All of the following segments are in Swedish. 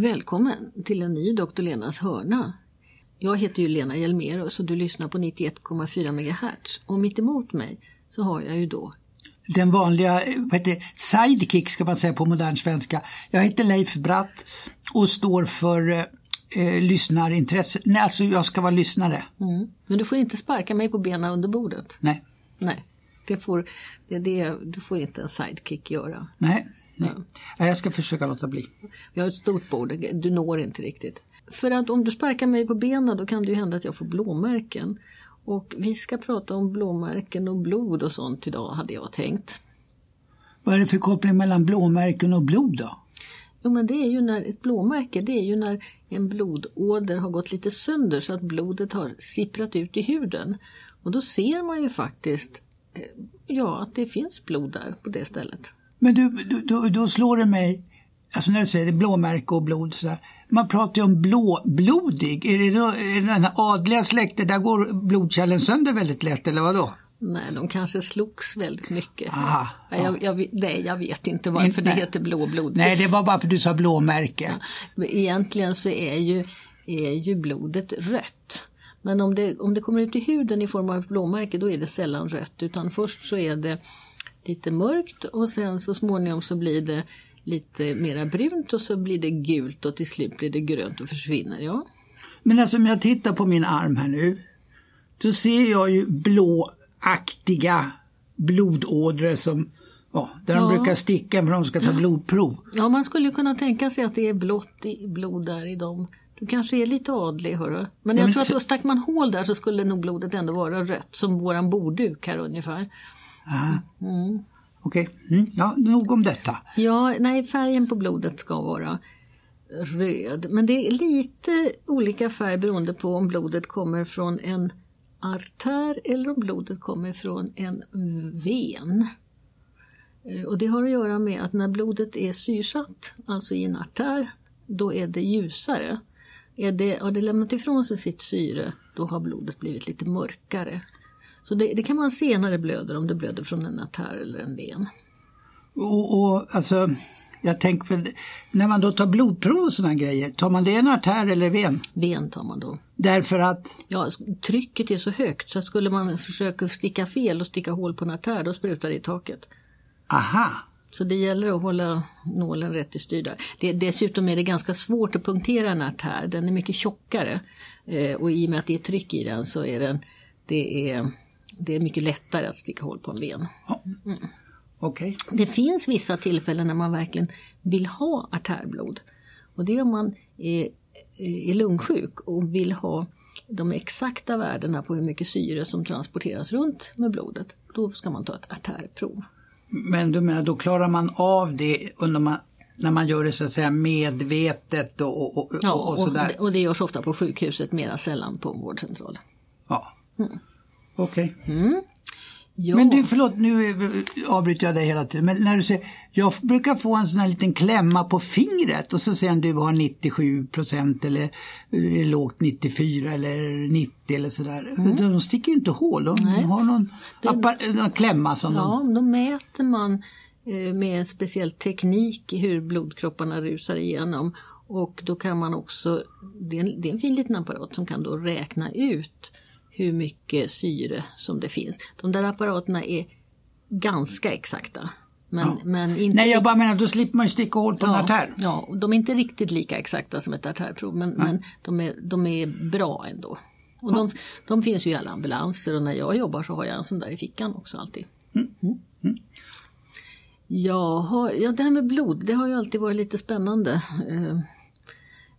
Välkommen till en ny Dr. Lenas hörna. Jag heter ju Lena Hjelmerus och du lyssnar på 91,4 MHz. Och mitt emot mig så har jag ju då den vanliga vad heter, sidekick ska man säga på modern svenska. Jag heter Leif Bratt och står för eh, lyssnarintresse. Nej, alltså jag ska vara lyssnare. Mm. Men du får inte sparka mig på benen under bordet. Nej. Nej, det får, det, det, du får inte en sidekick göra. Nej, nej. Ja. jag ska försöka låta bli. Vi har ett stort bord, du når inte riktigt. För att om du sparkar mig på benen då kan det ju hända att jag får blåmärken. Och vi ska prata om blåmärken och blod och sånt idag hade jag tänkt. Vad är det för koppling mellan blåmärken och blod då? Jo men det är ju när ett blåmärke det är ju när en blodåder har gått lite sönder så att blodet har sipprat ut i huden. Och då ser man ju faktiskt eh, ja, att det finns blod där på det stället. Men du, då, då slår det mig, alltså när du säger det, blåmärke och blod, så här, man pratar ju om blåblodig. Är det, då, är det den här adliga släkten, där går blodkärlen sönder väldigt lätt eller vadå? Nej, de kanske slogs väldigt mycket. Aha, ja. jag, jag, nej, jag vet inte varför det heter blåblod. Nej, det var bara för att du sa blåmärke. Ja, egentligen så är ju, är ju blodet rött. Men om det, om det kommer ut i huden i form av blåmärke då är det sällan rött utan först så är det lite mörkt och sen så småningom så blir det lite mera brunt och så blir det gult och till slut blir det grönt och försvinner. Ja. Men alltså om jag tittar på min arm här nu så ser jag ju blåaktiga blodådror som Ja, där ja. de brukar sticka för de ska ta blodprov. Ja, man skulle kunna tänka sig att det är blått blod där i dem. Du kanske är lite adlig hörru. Men jag ja, men tror att så... stack man hål där så skulle nog blodet ändå vara rött som våran bordduk här ungefär. Mm. Okej, okay. mm. ja, nog om detta. Ja, nej, färgen på blodet ska vara röd. Men det är lite olika färg beroende på om blodet kommer från en artär eller om blodet kommer från en ven. Eh, och det har att göra med att när blodet är syrsatt, alltså i en artär, då är det ljusare. Är det, har det lämnat ifrån sig sitt syre, då har blodet blivit lite mörkare. Så det, det, kan man se när det blöder, om det blöder från en artär eller en ven. Och, och alltså, jag tänker för, när man då tar blodprov och sådana grejer, tar man det en artär eller ven? Ven tar man då. Därför att? Ja, trycket är så högt så att skulle man försöka sticka fel och sticka hål på en artär, då sprutar det i taket. Aha! Så det gäller att hålla nålen rätt i styr där. Det, dessutom är det ganska svårt att punktera en artär, den är mycket tjockare. Eh, och i och med att det är tryck i den så är den, det är det är mycket lättare att sticka hål på en ven. Mm. Okay. Det finns vissa tillfällen när man verkligen vill ha artärblod. Och det är om man är, är lungsjuk och vill ha de exakta värdena på hur mycket syre som transporteras runt med blodet. Då ska man ta ett artärprov. Men du menar, då klarar man av det under man, när man gör det så att säga medvetet och, och, ja, och, och sådär? Och det görs ofta på sjukhuset, mera sällan på vårdcentralen. Ja. Mm. Okej. Okay. Mm. Men du, förlåt, nu avbryter jag dig hela tiden. Men när du säger, jag brukar få en sån här liten klämma på fingret och så säger du har 97 procent eller är lågt 94 eller 90 eller sådär. Mm. De sticker ju inte hål, de Nej. har någon, det, någon klämma som Ja, de... då mäter man eh, med en speciell teknik hur blodkropparna rusar igenom. Och då kan man också, det är en, det är en fin liten apparat som kan då räkna ut hur mycket syre som det finns. De där apparaterna är ganska exakta. Men, ja. men inte Nej, jag bara menar då slipper man ju sticka hål på ja, en artär. Ja, de är inte riktigt lika exakta som ett artärprov men, men de, är, de är bra ändå. Och ja. de, de, finns ju i alla ambulanser och när jag jobbar så har jag en sån där i fickan också alltid. Mm. Mm. Mm. Ja, ja, det här med blod, det har ju alltid varit lite spännande.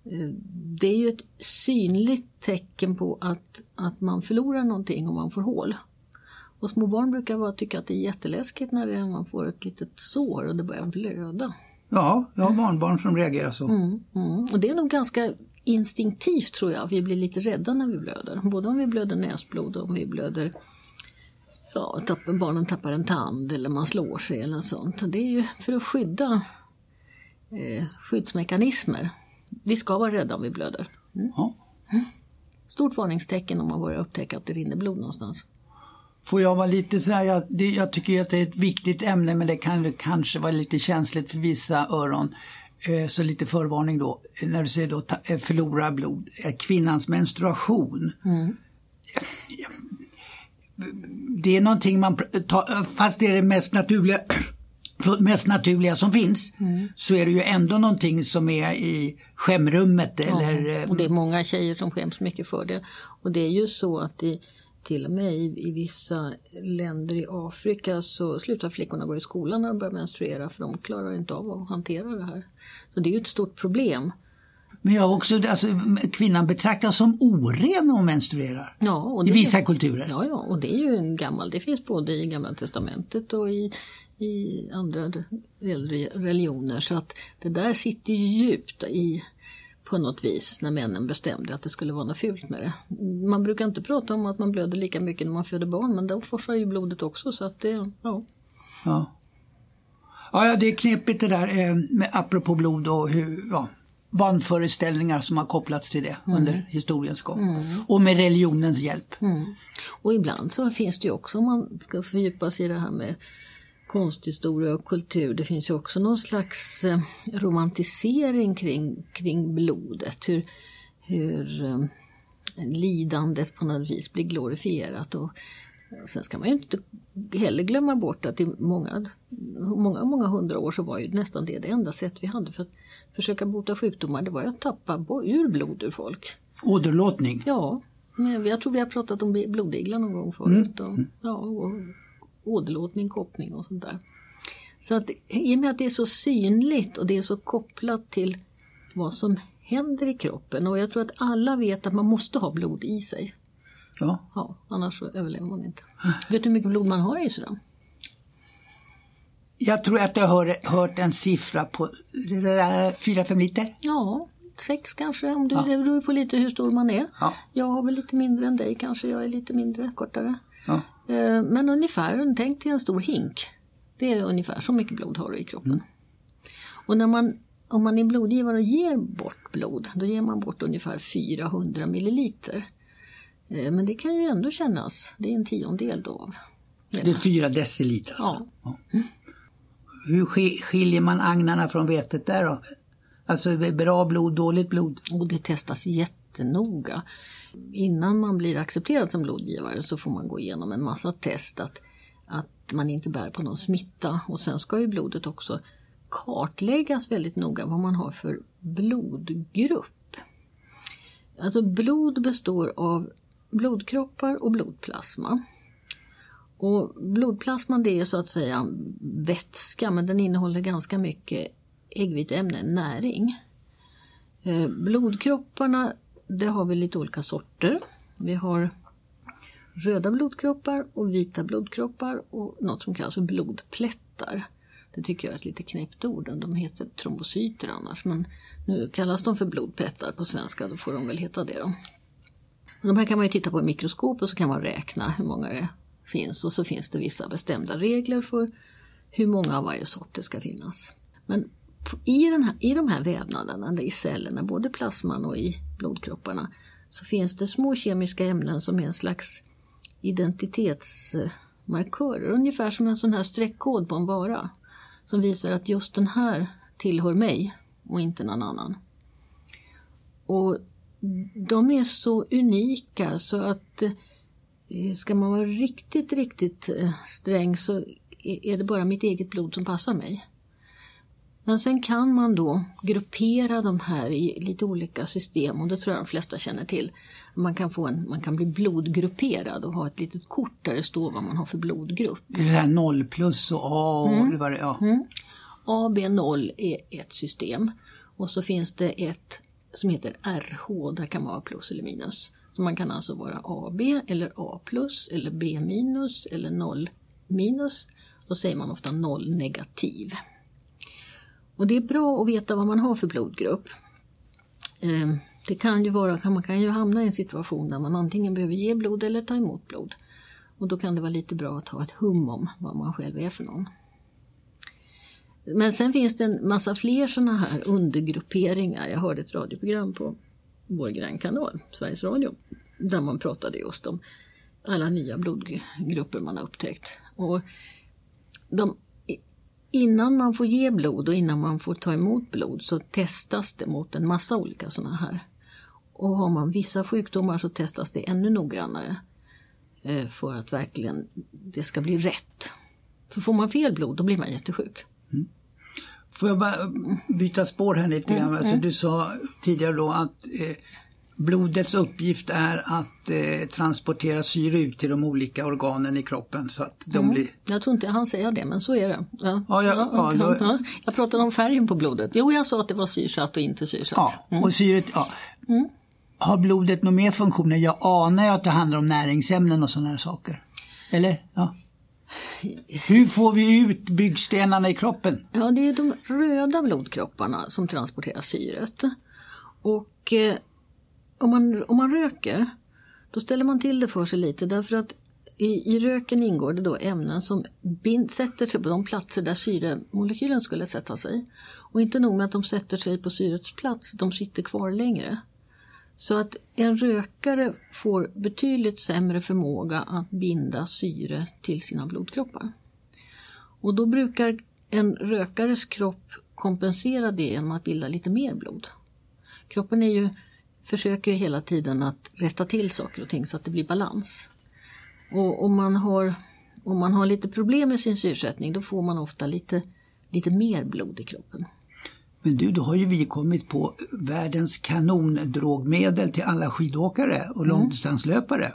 Eh, det är ju ett synligt tecken på att, att man förlorar någonting om man får hål. Och små barn brukar vara, tycka att det är jätteläskigt när man får ett litet sår och det börjar blöda. Ja, jag har barnbarn som reagerar så. Mm, mm. Och det är nog ganska instinktivt tror jag, vi blir lite rädda när vi blöder. Både om vi blöder näsblod och om vi blöder ja, tappar, barnen tappar en tand eller man slår sig eller något sånt. Det är ju för att skydda eh, skyddsmekanismer vi ska vara rädda om vi blöder. Mm. Ja. Stort varningstecken om man börjar upptäcka att det rinner blod någonstans. Får jag vara lite så här, jag, det, jag tycker att det är ett viktigt ämne men det kan kanske vara lite känsligt för vissa öron. eh, så lite förvarning då, när du säger då eh, förlora blod, eh, kvinnans menstruation. Mm. Det är någonting man, fast det är det mest naturliga mest naturliga som finns så är det ju ändå någonting som är i skämrummet eller eh, Och det är många tjejer som skäms mycket för det. Och det är ju så att i, till och med i, i vissa länder i Afrika så slutar flickorna gå i skolan när de börjar menstruera för de klarar inte av att hantera det här. Så det är ju ett stort problem. Men jag har också, alltså, kvinnan betraktas som oren när hon menstruerar. Ja, I vissa kulturer. ja, ja, och det är ju en gammal, det finns både i Gamla Testamentet och i, i andra religioner. Så att det där sitter ju djupt i på något vis när männen bestämde att det skulle vara något fult med det. Man brukar inte prata om att man blöder lika mycket när man föder barn men då forsar ju blodet också så att det, ja. Ja. Ja, det är knepigt det där eh, med, apropå blod och hur, ja, vanföreställningar som har kopplats till det under historiens gång. Och med religionens hjälp. Och ibland så finns det ju också, om man ska fördjupa sig i det här med konsthistoria och kultur, det finns ju också någon slags eh, romantisering kring, kring blodet. Hur, hur eh, lidandet på något vis blir glorifierat. Och sen ska man ju inte heller glömma bort att i många, många, många hundra år så var ju nästan det det enda sätt vi hade för att försöka bota sjukdomar. Det var ju att tappa ur blod ur folk. Åderlåtning. Ja, men jag tror vi har pratat om blodiglar någon gång förut. Och, ja, och åderlåtning, koppning och sånt där. Så att i och med att det är så synligt och det är så kopplat till vad som händer i kroppen och jag tror att alla vet att man måste ha blod i sig. Ja. Ja, annars så överlever man inte. Vet du hur mycket blod man har i sig då? Jag tror att jag har hört en siffra på 4-5 liter. Ja, sex kanske om du, det beror på lite hur stor man är. Ja. Jag har väl lite mindre än dig kanske, jag är lite mindre, kortare. Ja. Eh, Men ungefär, tänk dig en stor hink. Det är ungefär så mycket blod har du i kroppen. Och när man, om man är blodgivare och ger bort blod, då ger man bort ungefär 400 milliliter. Eh, Men det kan ju ändå kännas, det är en tiondel då. av Det är 4 deciliter. Alltså. Ja. Hur sk- skiljer man agnarna från vetet där då? Alltså bra blod, dåligt blod? Och det testas jättenoga. Innan man blir accepterad som blodgivare så får man gå igenom en massa test att, att man inte bär på någon smitta. Och sen ska ju blodet också kartläggas väldigt noga vad man har för blodgrupp. Alltså blod består av blodkroppar och blodplasma. Och blodplasman det är så att säga vätska men den innehåller ganska mycket äggviteämnen, näring. Eh, blodkropparna, det har vi lite olika sorter. Vi har röda blodkroppar och vita blodkroppar och något som kallas för blodplättar. Det tycker jag är ett lite knäppt ord, de heter trombocyter annars men nu kallas de för blodplättar på svenska, då får de väl heta det då. Och de här kan man ju titta på i mikroskop och så kan man räkna hur många det finns och så finns det vissa bestämda regler för hur många av varje sort det ska finnas. Men i, den här, i de här vävnaderna, i cellerna, både plasman och i blodkropparna, så finns det små kemiska ämnen som är en slags identitetsmarkörer, ungefär som en sån här streckkod på en vara, som visar att just den här tillhör mig och inte någon annan. Och de är så unika så att eh, ska man vara riktigt, riktigt eh, sträng så är det bara mitt eget blod som passar mig. Men sen kan man då gruppera de här i lite olika system och det tror jag de flesta känner till. Man kan, få en, man kan bli blodgrupperad och ha ett litet kort där det står vad man har för blodgrupp. Det här 0 plus och A och vad det ja. AB0 är ett system och så finns det ett som heter RH, där kan man vara plus eller minus. Så man kan alltså vara AB eller A plus eller B minus eller 0 minus. Då säger man ofta 0 negativ. Och det är bra att veta vad man har för blodgrupp. Ehm, det kan ju vara, man kan ju hamna i en situation där man antingen behöver ge blod eller ta emot blod. Och då kan det vara lite bra att ha ett hum om vad man själv är för någon. Men sen finns det en massa fler sådana här undergrupperingar. Jag hörde ett radioprogram på vår grannkanal, Sveriges Radio, där man pratade just om alla nya blodgrupper man har upptäckt. Och de, innan man får ge blod och innan man får ta emot blod så testas det mot en massa olika sådana här. Och har man vissa sjukdomar så testas det ännu noggrannare eh, för att verkligen det ska bli rätt. För får man fel blod då blir man jättesjuk. Får jag bara byta spår här lite grann? Alltså, du sa tidigare då att eh, blodets uppgift är att eh, transportera syre ut till de olika organen i kroppen så att de blir... Jag tror inte han säger det, men så är det. Ja. Ja, ja, ja, då- ja. Jag pratade om färgen på blodet. Jo, jag sa att det var syrsatt och inte syrsatt. Ja, och syret, ja. Har blodet några mer funktioner? Jag anar ju att det handlar om näringsämnen och sådana här saker. Eller? Ja. Hur får vi ut byggstenarna i kroppen? Ja, det är de röda blodkropparna som transporterar syret. Och eh, om, man, om man röker, då ställer man till det för sig lite därför att i, i röken ingår det då ämnen som bind, sätter sig på de platser där syremolekylen skulle sätta sig. Och inte nog med att de sätter sig på syrets plats, de sitter kvar längre. Så att en rökare får betydligt sämre förmåga att binda syre till sina blodkroppar. Och då brukar en rökares kropp kompensera det genom att bilda lite mer blod. Kroppen är ju, försöker hela tiden att rätta till saker och ting så att det blir balans. Och om man har, om man har lite problem med sin syresättning då får man ofta lite, lite mer blod i kroppen. Men du, då har ju vi kommit på världens kanondrogmedel till alla skidåkare och långdistanslöpare.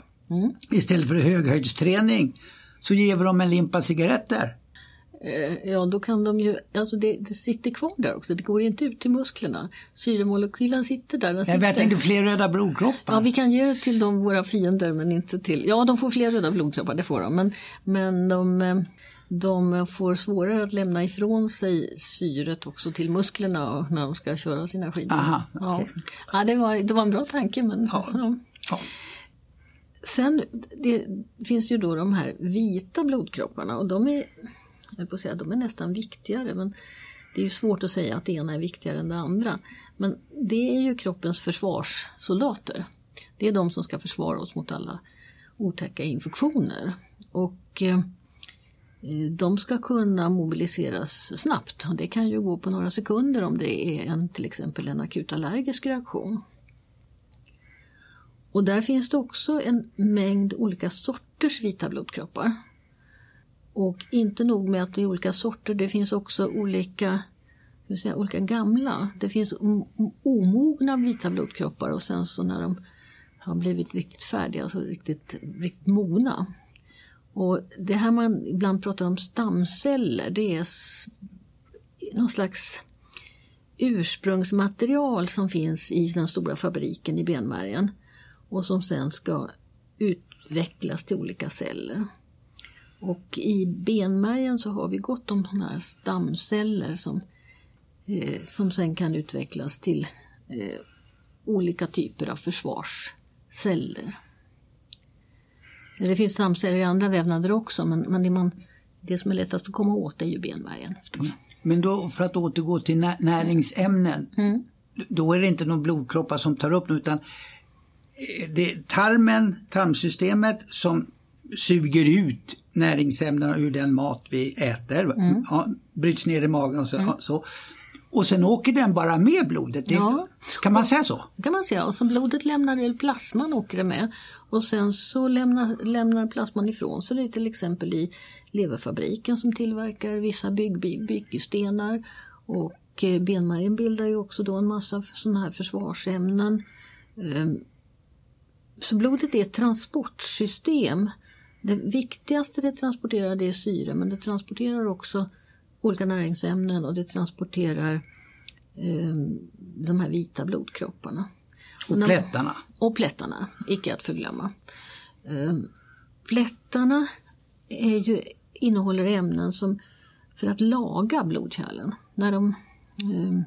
Istället för höghöjdsträning så ger vi dem en limpa cigaretter. Eh, Ja, då kan de ju, alltså det, det sitter kvar där också, det går inte ut till musklerna. Syremolekylen sitter där. Den Jag sitter. tänkte fler röda blodkroppar. Ja, vi kan ge det till de, våra fiender men inte till... Ja, de får fler röda blodkroppar, det får de. Men, men de, eh, de får svårare att lämna ifrån sig syret också till musklerna när de ska köra sina skidor. Aha, ja. okej. Ja, det, var, det var en bra tanke men... Ja. Ja. Ja. Sen det finns ju då de här vita blodkropparna och de är, jag höll på att säga, de är nästan viktigare men det är ju svårt att säga att det ena är viktigare än det andra. Men det är ju kroppens försvarssoldater. Det är de som ska försvara oss mot alla otäcka infektioner. Och eh, de ska kunna mobiliseras snabbt. Det kan ju gå på några sekunder om det är en, till exempel en akut allergisk reaktion. Och där finns det också en mängd olika sorters vita blodkroppar. Och inte nog med att det är olika sorter, det finns också olika, hur säga, olika gamla. Det finns omogna vita blodkroppar och sen så när de har blivit riktigt färdiga, alltså riktigt, riktigt mogna. Och det här man ibland pratar om stamceller, det är någon slags ursprungsmaterial som finns i den stora fabriken i benmärgen och som sen ska utvecklas till olika celler. Och i benmärgen så har vi gott om sådana här stamceller som, eh, som sen kan utvecklas till eh, olika typer av försvarsceller. Det finns stamceller i andra vävnader också men, men det, man, det som är lättast att komma åt är ju benmärgen. Men då för att återgå till nä- näringsämnen. Då är det inte några blodkroppar som tar upp dem utan eh, det är tarmen, tarmsystemet som suger ut näringsämnena ur den mat vi äter. Ja, bryts ner i magen och så. ja, så. Och sen åker den bara med blodet. Det, Ja. Kan man säga så? kan man säga. Och så blodet lämnar, eller plasman åker det med. Och sen så lämnar, lämnar plasman ifrån sig det till exempel i leverfabriken som tillverkar vissa bygg, bygg, byggstenar. Och eh, benmärgen bildar ju också då en massa sådana här försvarsämnen. Ehm, Så blodet är ett transportsystem. Det viktigaste det transporterar det är syre men det transporterar också olika näringsämnen och det transporterar eh, de här vita blodkropparna. Och plättarna. och plättarna, icke att förglömma. Eh, Plättarna är ju, innehåller ämnen som för att laga blodkärlen. När de, eh,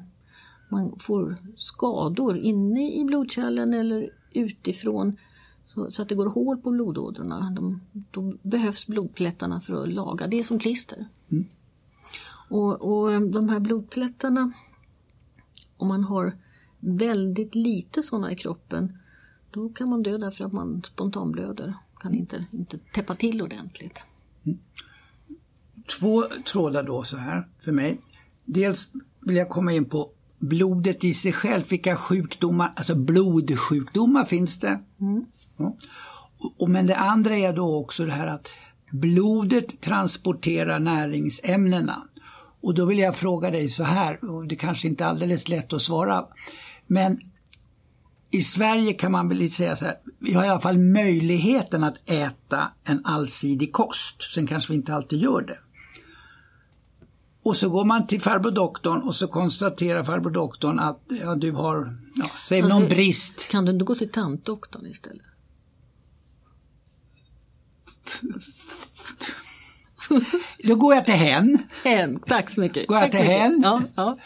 man får skador inne i blodkärlen eller utifrån så, så att det går hål på blodådrorna. De, då behövs blodplättarna för att laga. Det är som klister. Och, och eh, de här blodplättarna, om man har väldigt lite sådana i kroppen, då kan man dö därför att man spontanblöder. Kan inte, inte täppa till ordentligt. två trådar då så här för mig. Dels vill jag komma in på blodet i sig själv. Vilka sjukdomar, alltså blodsjukdomar finns det? Mm. Ja. Och, och, men det andra är då också det här att blodet transporterar näringsämnena. Och då vill jag fråga dig så här, och det kanske inte är alldeles lätt att svara, men i Sverige kan man väl säga så här, vi har i alla fall möjligheten att äta en allsidig kost. Sen kanske vi inte alltid gör det. Och så går man till farbror doktorn och så konstaterar farbror doktorn att ja, du har, ja, säg alltså, någon brist. Kan du inte gå till tantdoktorn istället? Då går jag till hen. Hen, tack så mycket. Går jag tack till hen. Ja, ja.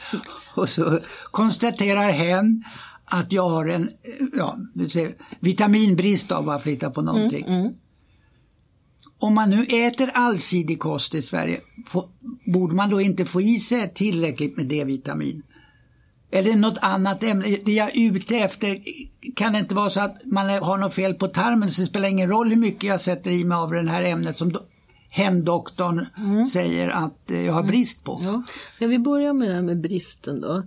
Och så konstaterar hen att jag har en ja, säger, vitaminbrist av att flytta på någonting. Mm, mm. Om man nu äter allsidig kost i Sverige, får, borde man då inte få i sig tillräckligt med D-vitamin? Eller något annat ämne. Det jag är ute efter kan det inte vara så att man har något fel på tarmen så det spelar ingen roll hur mycket jag sätter i mig av det här ämnet som hemdoktorn mm. säger att eh, jag har brist på. Ja. Ska vi börja med det här med bristen då?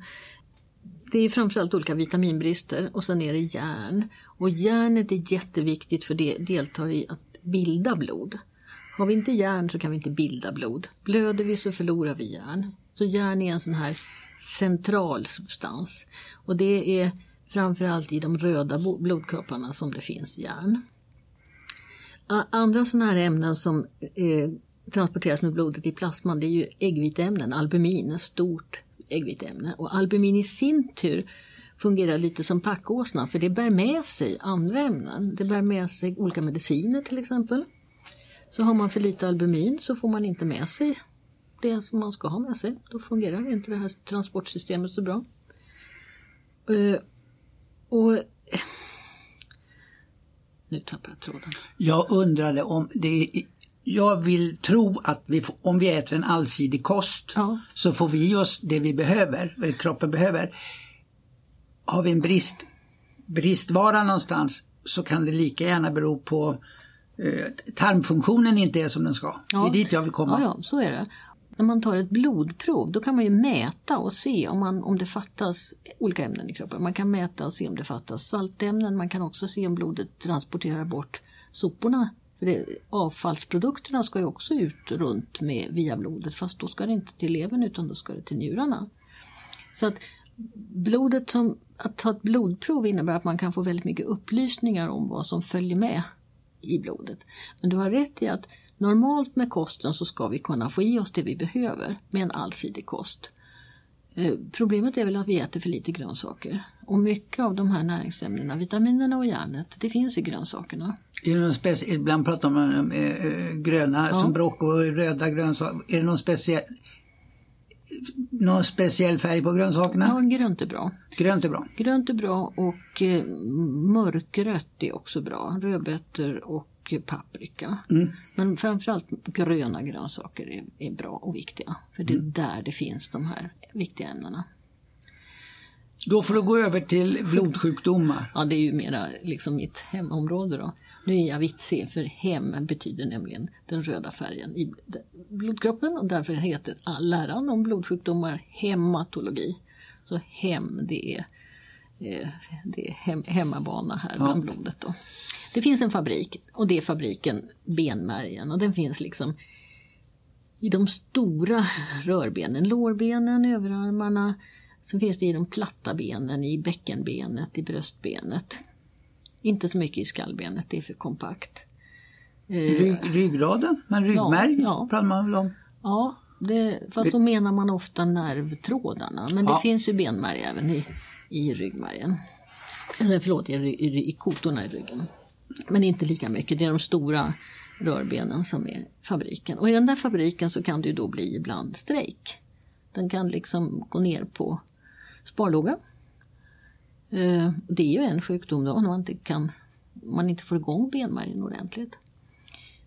Det är framförallt olika vitaminbrister och sen är det järn. Och järnet är jätteviktigt för det deltar i att bilda blod. Har vi inte järn så kan vi inte bilda blod. Blöder vi så förlorar vi järn. Så järn är en sån här central substans. Och det är framförallt i de röda blodkropparna som det finns järn. Andra sådana här ämnen som eh, transporteras med blodet i plasman det är ju äggviteämnen, albumin, ett stort äggviteämne. Och albumin i sin tur fungerar lite som packåsna för det bär med sig andra ämnen. Det bär med sig olika mediciner till exempel. Så har man för lite albumin så får man inte med sig det som man ska ha med sig. Då fungerar inte det här transportsystemet så bra. Uh, och nu tappar jag tråden. Jag undrade om det jag vill tro att vi, om vi äter en allsidig kost ja. så får vi oss det vi behöver, eller kroppen behöver. Har vi en brist, bristvara någonstans så kan det lika gärna bero på eh, tarmfunktionen inte är som den ska. Ja. Det är dit jag vill komma. Ja, ja, så är det när man tar ett blodprov då kan man ju mäta och se om, man, om det fattas olika ämnen i kroppen. Man kan mäta och se om det fattas saltämnen. Man kan också se om blodet transporterar bort soporna. För det, avfallsprodukterna ska ju också ut runt med, via blodet fast då ska det inte till levern utan då ska det till njurarna. Så att blodet som, att ta ett blodprov innebär att man kan få väldigt mycket upplysningar om vad som följer med i blodet. Men du har rätt i att Normalt med kosten så ska vi kunna få i oss det vi behöver med en allsidig kost. Eh, problemet är väl att vi äter för lite grönsaker. Och mycket av de här näringsämnena, vitaminerna och järnet, det finns i grönsakerna. Är det någon speci- Ibland pratar man om äh, gröna ja. som broccoli, röda grönsaker. Är det någon speciell, någon speciell färg på grönsakerna? Ja, grönt är bra. Grönt är bra. Grönt är bra och eh, mörkrött är också bra. Rödbetor och paprika. Mm. Men framförallt gröna grönsaker är, är, bra och viktiga. För det är mm. där det finns de här viktiga ämnena. Då får du gå över till blodsjukdomar. Ja, det är ju mera liksom mitt hemområde då. Nu är jag vitsig för hem betyder nämligen den röda färgen i blodkroppen och därför heter läran om blodsjukdomar hematologi. Så hem det är, det är hem, hemmabana här ja. bland blodet då. Det finns en fabrik och det är fabriken Benmärgen och den finns liksom i de stora rörbenen, lårbenen, överarmarna. Så finns det i de platta benen, i bäckenbenet, i bröstbenet. Inte så mycket i skallbenet, det är för kompakt. Rygg, ryggraden, men ryggmärg ja, ja. pratar man väl om? Ja, det, fast då menar man ofta nervtrådarna. Men det ja. finns ju benmärg även i, i ryggmärgen. Eller förlåt, i, i, i kotorna i ryggen. Men inte lika mycket, det är de stora rörbenen som är fabriken. Och i den där fabriken så kan det ju då bli ibland strejk. Den kan liksom gå ner på sparlåga. Eh, det är ju en sjukdom då när man inte, kan, man inte får igång benmärgen ordentligt.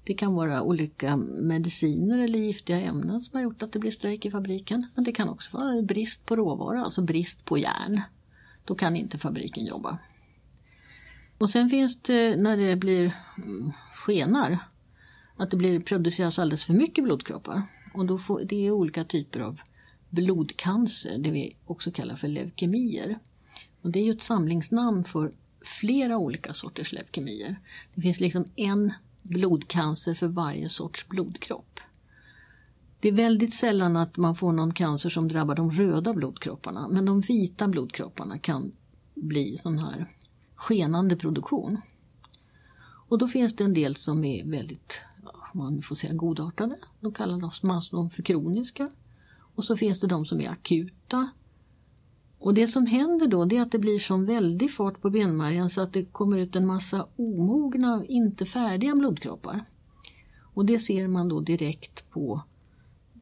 Det kan vara olika mediciner eller giftiga ämnen som har gjort att det blir strejk i fabriken. Men det kan också vara brist på råvara, alltså brist på järn. Då kan inte fabriken jobba. Och sen finns det när det blir mm, skenar, att det blir produceras alldeles för mycket blodkroppar. Och då får, det är olika typer av blodcancer, det vi också kallar för leukemier. Och det är ju ett samlingsnamn för flera olika sorters leukemier. Det finns liksom en blodcancer för varje sorts blodkropp. Det är väldigt sällan att man får någon cancer som drabbar de röda blodkropparna men de vita blodkropparna kan bli sån här skenande produktion. Och då finns det en del som är väldigt, man får säga godartade. de kallar man för kroniska. Och så finns det de som är akuta. Och det som händer då det är att det blir sån väldig fart på benmärgen så att det kommer ut en massa omogna, inte färdiga blodkroppar. Och det ser man då direkt på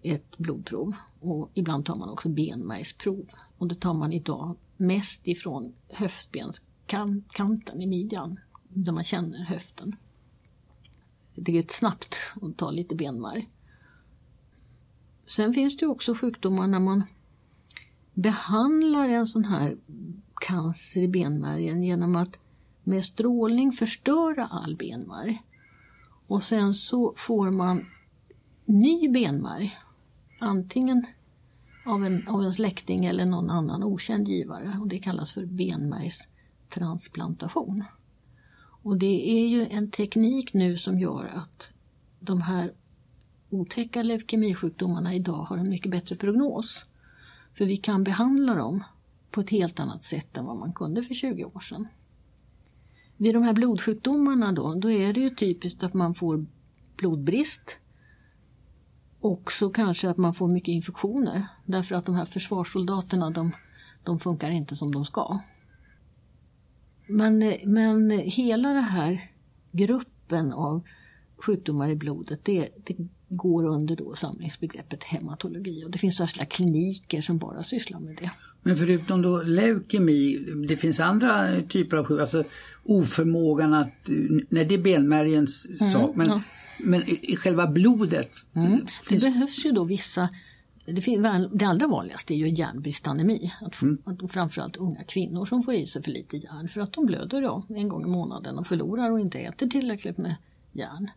ett blodprov och ibland tar man också benmärgsprov. Och det tar man idag mest ifrån höftbenskanten i midjan, där man känner höften. Det är snabbt att ta lite benmärg. Sen finns det också sjukdomar när man behandlar en sån här cancer i benmärgen genom att med strålning förstöra all benmärg. Och sen så får man ny benmärg antingen av en, av en släkting eller någon annan okänd givare och det kallas för benmärgstransplantation. Och det är ju en teknik nu som gör att de här otäcka leukemisjukdomarna idag har en mycket bättre prognos. För vi kan behandla dem på ett helt annat sätt än vad man kunde för 20 år sedan. Vid de här blodsjukdomarna då, då är det ju typiskt att man får blodbrist Också kanske att man får mycket infektioner därför att de här försvarssoldaterna de, de funkar inte som de ska. Men, men hela den här gruppen av sjukdomar i blodet det, det går under då samlingsbegreppet hematologi och det finns särskilda kliniker som bara sysslar med det. Men förutom då leukemi, det finns andra typer av sjukdomar, alltså oförmågan att, nej det är benmärgens mm, sak, men, ja. Men i, i, själva blodet? Mm. Finns... Det behövs ju då vissa det, det allra vanligaste är ju järnbristanemi. Att, mm. att framförallt unga kvinnor som får i sig för lite järn för att de blöder ja, en gång i månaden och förlorar och inte äter tillräckligt med järn.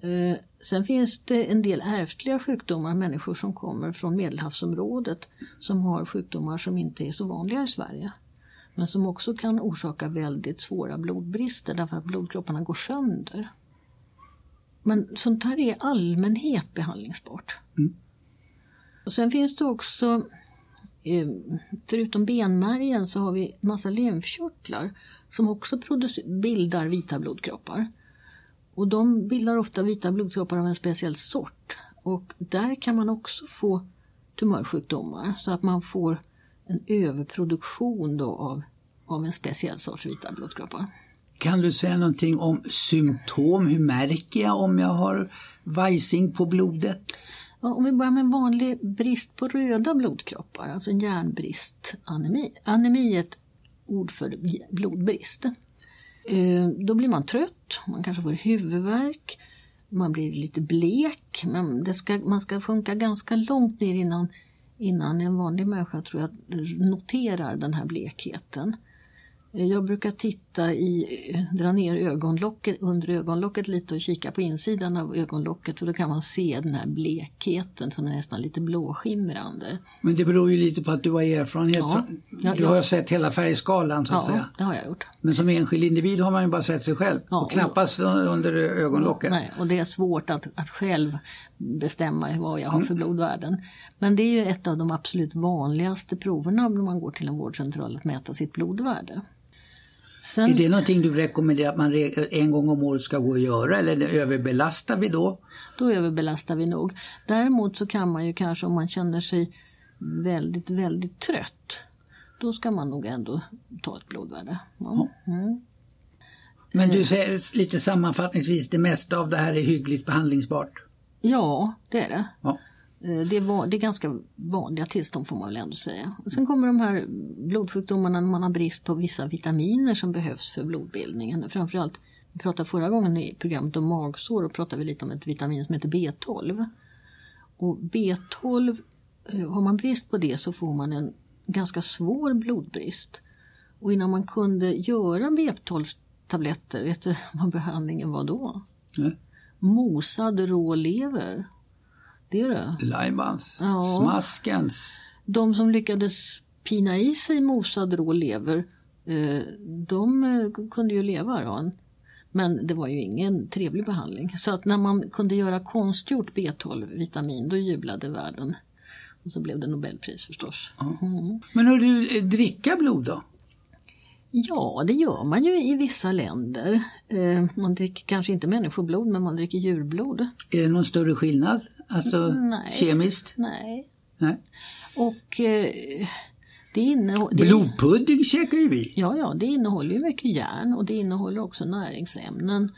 Eh, sen finns det en del ärftliga sjukdomar, människor som kommer från medelhavsområdet som har sjukdomar som inte är så vanliga i Sverige. Men som också kan orsaka väldigt svåra blodbrister därför att blodkropparna går sönder. Men sånt här är allmänhet behandlingsbart. Mm. Och sen finns det också, eh, förutom benmärgen så har vi massa lymfkörtlar som också bildar vita blodkroppar. Och de bildar ofta vita blodkroppar av en speciell sort. Och där kan man också få tumörsjukdomar så att man får en överproduktion då av, av en speciell sorts vita blodkroppar. Kan du säga någonting om symptom? Hur märker jag om jag har vajsing på blodet? Om vi börjar med en vanlig brist på röda blodkroppar, alltså järnbrist, anemi. Anemi är ett ord för blodbrist. Eh, då blir man trött, man kanske får huvudvärk, man blir lite blek. Men det ska, man ska funka ganska långt ner innan, innan en vanlig människa tror jag noterar den här blekheten. Jag brukar titta i, dra ner ögonlocket, under ögonlocket lite och kika på insidan av ögonlocket för då kan man se den här blekheten som är nästan lite blåskimrande. Men det beror ju lite på att du har erfarenhet. Ja, ja, du har ja. sett hela färgskalan så att ja, säga. det har jag gjort. Men som enskild individ har man ju bara sett sig själv och knappast och, under ögonlocket. Nej, och det är svårt att, att själv bestämma vad jag har mm. för blodvärden. Men det är ju ett av de absolut vanligaste proverna när man går till en vårdcentral att mäta sitt blodvärde. Sen, är det någonting du rekommenderar att man en gång om året ska gå och göra eller överbelastar vi då? Då överbelastar vi nog. Däremot så kan man ju kanske om man känner sig väldigt, väldigt trött. Då ska man nog ändå ta ett blodvärde. Ja. Mm. Men du säger lite sammanfattningsvis, det mesta av det här är hyggligt behandlingsbart? Ja, det är det. Ja. Eh, det, var, det är ganska vanliga tillstånd får man väl ändå säga. Sen kommer de här blodsjukdomarna när man har brist på vissa vitaminer som behövs för blodbildningen. Framförallt, vi pratade förra gången i programmet om magsår och pratade vi lite om ett vitamin som heter B12. Och B12, eh, har man brist på det så får man en ganska svår blodbrist. Och innan man kunde göra B12-tabletter, vet du vad behandlingen var då? Mm. Mosad rå lever Det är det. Lajbans, Ja. smaskens. De som lyckades pina i sig mosad rå lever, eh, de eh, kunde ju leva då. Men det var ju ingen trevlig behandling. Så att när man kunde göra konstgjort B12-vitamin då jublade världen. Och så blev det Nobelpris förstås. Mm. Men hör du, eh, dricka blod då? Ja, det gör man ju i vissa länder. Man dricker kanske inte människoblod men man dricker djurblod. Är det någon större skillnad? Alltså Nej. kemiskt? Nej. Nej. Och eh, det innehåller... Blodpudding käkar ju vi. Ja, ja, det innehåller ju mycket järn och det innehåller också näringsämnen.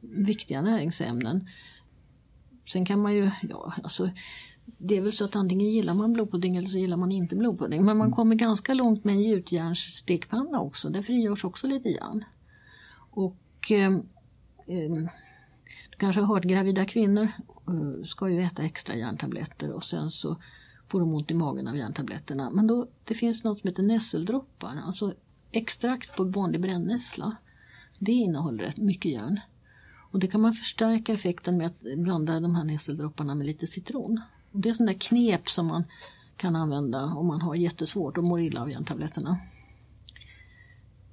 Viktiga näringsämnen. Sen kan man ju, ja alltså det är väl så att antingen gillar man blodpudding eller så gillar man inte blodpudding. Men man kommer ganska långt med en gjutjärnsstekpanna också. Där frigörs också lite järn. Och eh, eh, du kanske har hört gravida kvinnor eh, ska ju äta extra järntabletter och sen så får de ont i magen av järntabletterna. Men då, det finns något som heter nässeldroppar, alltså extrakt på vanlig brännässla. Det innehåller rätt mycket järn. Och det kan man förstärka effekten med att blanda de här nässeldropparna med lite citron. Och det är sådana där knep som man kan använda om man har jättesvårt och mår illa av järntabletterna.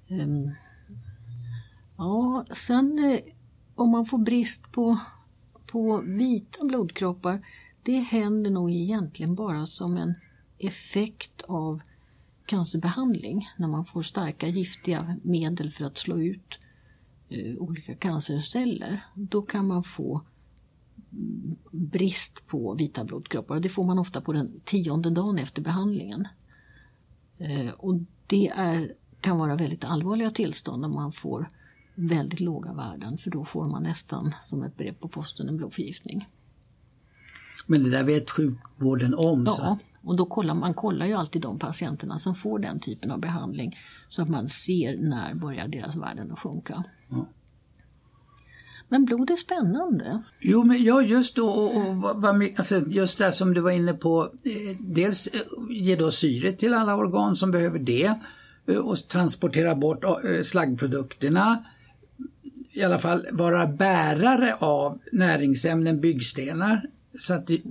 Um, Ja, sen eh, om man får brist på, på vita blodkroppar, det händer nog egentligen bara som en effekt av cancerbehandling. När man får starka giftiga medel för att slå ut eh, olika cancerceller. Då kan man få mm, brist på vita blodkroppar. Och Det får man ofta på den tionde dagen efter behandlingen. Eh, och det är, kan vara väldigt allvarliga tillstånd om man får väldigt låga värden för då får man nästan som ett brev på posten en blodförgiftning. Men det där vet sjukvården om. Så. Ja, och då kollar man kollar ju alltid de patienterna som får den typen av behandling så att man ser när börjar deras värden att sjunka. Ja. Men blod är spännande. Jo, men ja, just då, och, och alltså, just det som du var inne på. Eh, dels eh, ge då syre till alla organ som behöver det eh, och transportera bort slaggprodukterna. I alla fall vara bärare av näringsämnen, byggstenar. Så att det,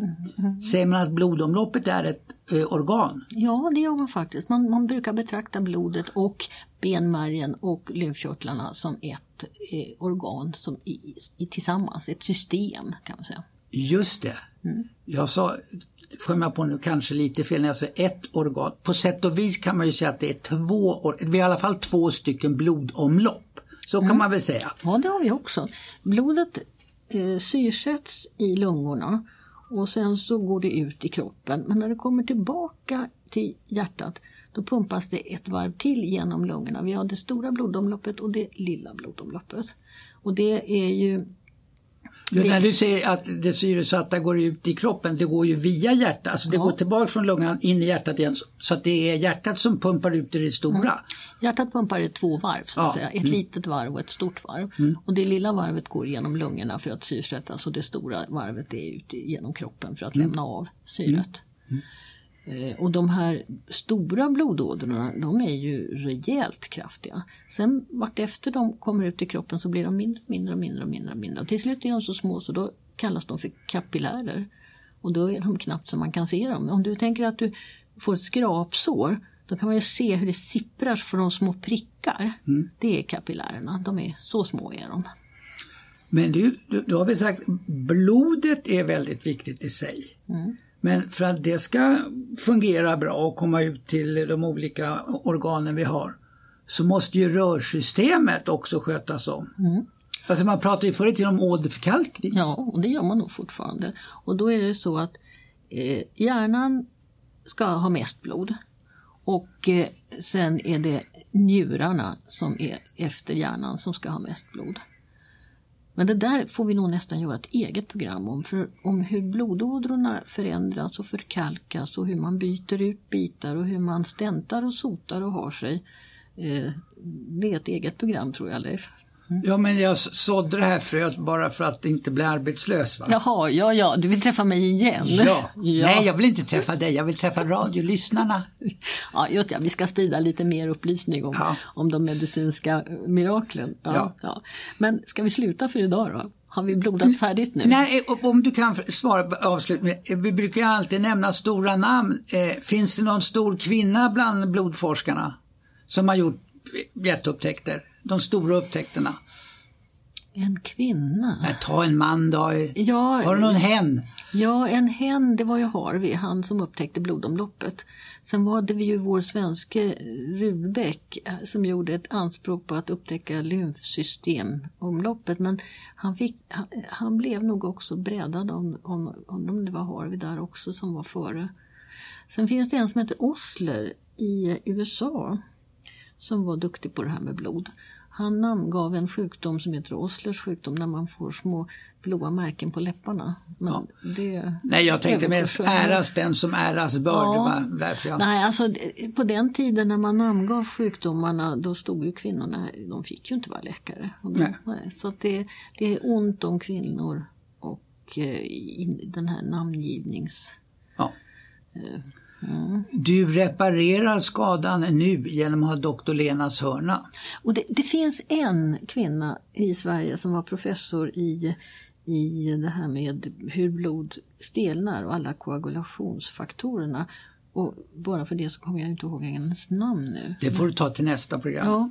säger man att blodomloppet är ett eh, organ. Ja, det gör man faktiskt. Man, man brukar betrakta blodet och benmärgen och lymfkörtlarna som ett eh, organ som i, i, tillsammans, ett system kan man säga. Just det. Jag sa, kom jag på nu kanske lite fel när jag sa ett organ. På sätt och vis kan man ju säga att det är två, det är i alla fall två stycken blodomlopp. Så kan man väl säga. Ja, det har vi också. Blodet eh, syrsätts i lungorna och sen så går det ut i kroppen. Men när det kommer tillbaka till hjärtat då pumpas det ett varv till genom lungorna. Vi har det stora blodomloppet och det lilla blodomloppet. Och det är ju du, när du säger att det syresatta går ut i kroppen, det går ju via hjärtat. Alltså det Ja. går tillbaka från lungan in i hjärtat igen. så- att det är hjärtat som pumpar ut i det stora. Hjärtat pumpar i två varv, så att Ja, säga. ett litet varv och ett stort varv. Och det lilla varvet går genom lungorna för att syrsättas och det stora varvet är ut genom kroppen för att lämna av syret. Eh, Och de här stora blodådrorna de är ju rejält kraftiga. Sen vartefter de kommer ut i kroppen så blir de mindre, mindre, mindre, mindre, mindre. Och till slut är de så små så då kallas de för kapillärer. Och då är de knappt så man kan se dem. Om du tänker att du får ett skrapsår då kan man ju se hur det sipprar från de små prickar. Det är kapillärerna, de är så små är de. Men du, då har vi sagt blodet är väldigt viktigt i sig. Men för att det ska fungera bra och komma ut till de olika organen vi har så måste ju rörsystemet också skötas om. Alltså man pratar ju förr i tiden om åderförkalkning. Ja, och det gör man nog fortfarande. Och då är det så att eh, hjärnan ska ha mest blod. Och eh, sen är det njurarna som är efter hjärnan som ska ha mest blod. Men det där får vi nog nästan göra ett eget program om. För om hur blodådrorna förändras och förkalkas och hur man byter ut bitar och hur man stäntar och sotar och har sig. Eh, det är ett eget program tror jag Leif. Ja men jag sådde det här fröet bara för att inte bli arbetslös va? Jaha, ja ja, du vill träffa mig igen? Ja. ja. Nej, jag vill inte träffa dig, jag vill träffa radiolyssnarna. Ja, just det. Vi ska sprida lite mer upplysning om, Ja. om de medicinska eh, miraklen. Ja. Ja. Men ska vi sluta för idag då? Har vi blodat färdigt nu? Nej, om du kan svara avslutningsvis. Vi brukar alltid nämna stora namn. Eh, finns det någon stor kvinna bland blodforskarna som har gjort jätteupptäckter? De stora upptäckterna? En kvinna? Nej, ta en man då. Ja, har du någon hen? Ja, en hen, det var ju Harvey, han som upptäckte blodomloppet. Sen var det ju vår svenske Rudbeck eh, som gjorde ett anspråk på att upptäcka lymfsystemomloppet. Men han, fick, han, han, blev nog också brädad om, om, om det var Harvey där också som var före. Sen finns det en som heter Osler i USA som var duktig på det här med blod. Han namngav en sjukdom som heter Oslers sjukdom när man får små blåa märken på läpparna. Ja. Nej, jag tänkte mest äras den som äras bör. Ja. därför jag... Nej, alltså på den tiden när man namngav sjukdomarna då stod ju kvinnorna, de fick ju inte vara läkare. Nej, så det, det är ont om kvinnor och eh, den här namngivnings... Ja. Eh, du reparerar skadan nu genom att ha doktor Lenas hörna. Och det, det, finns en kvinna i Sverige som var professor i, i det här med hur blod stelnar och alla koagulationsfaktorerna. Och bara för det så kommer jag inte ihåg hennes namn nu. Det får du ta till nästa program. Ja,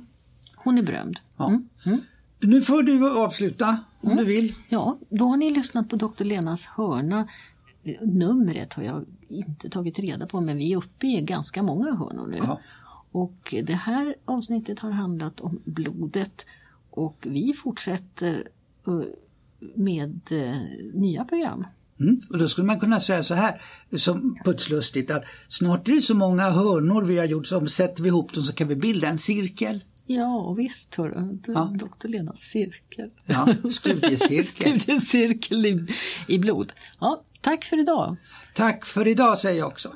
hon är berömd. Ja. Mm. Mm. Nu får du avsluta om mm. du vill. Ja, då har ni lyssnat på doktor Lenas hörna Numret har jag inte tagit reda på men vi är uppe i ganska många hörnor nu. Ja. Och det här avsnittet har handlat om blodet och vi fortsätter eh, med eh, nya program. Mm. Och då skulle man kunna säga så här, som putslustigt, att snart är det så många hörnor vi har gjort, så sätter vi ihop dem så kan vi bilda en cirkel. Ja visst hörru, ja. doktor Lenas cirkel. Ja, studiecirkel. studiecirkel i, i blod. Ja, Tack för idag. Tack för idag säger jag också.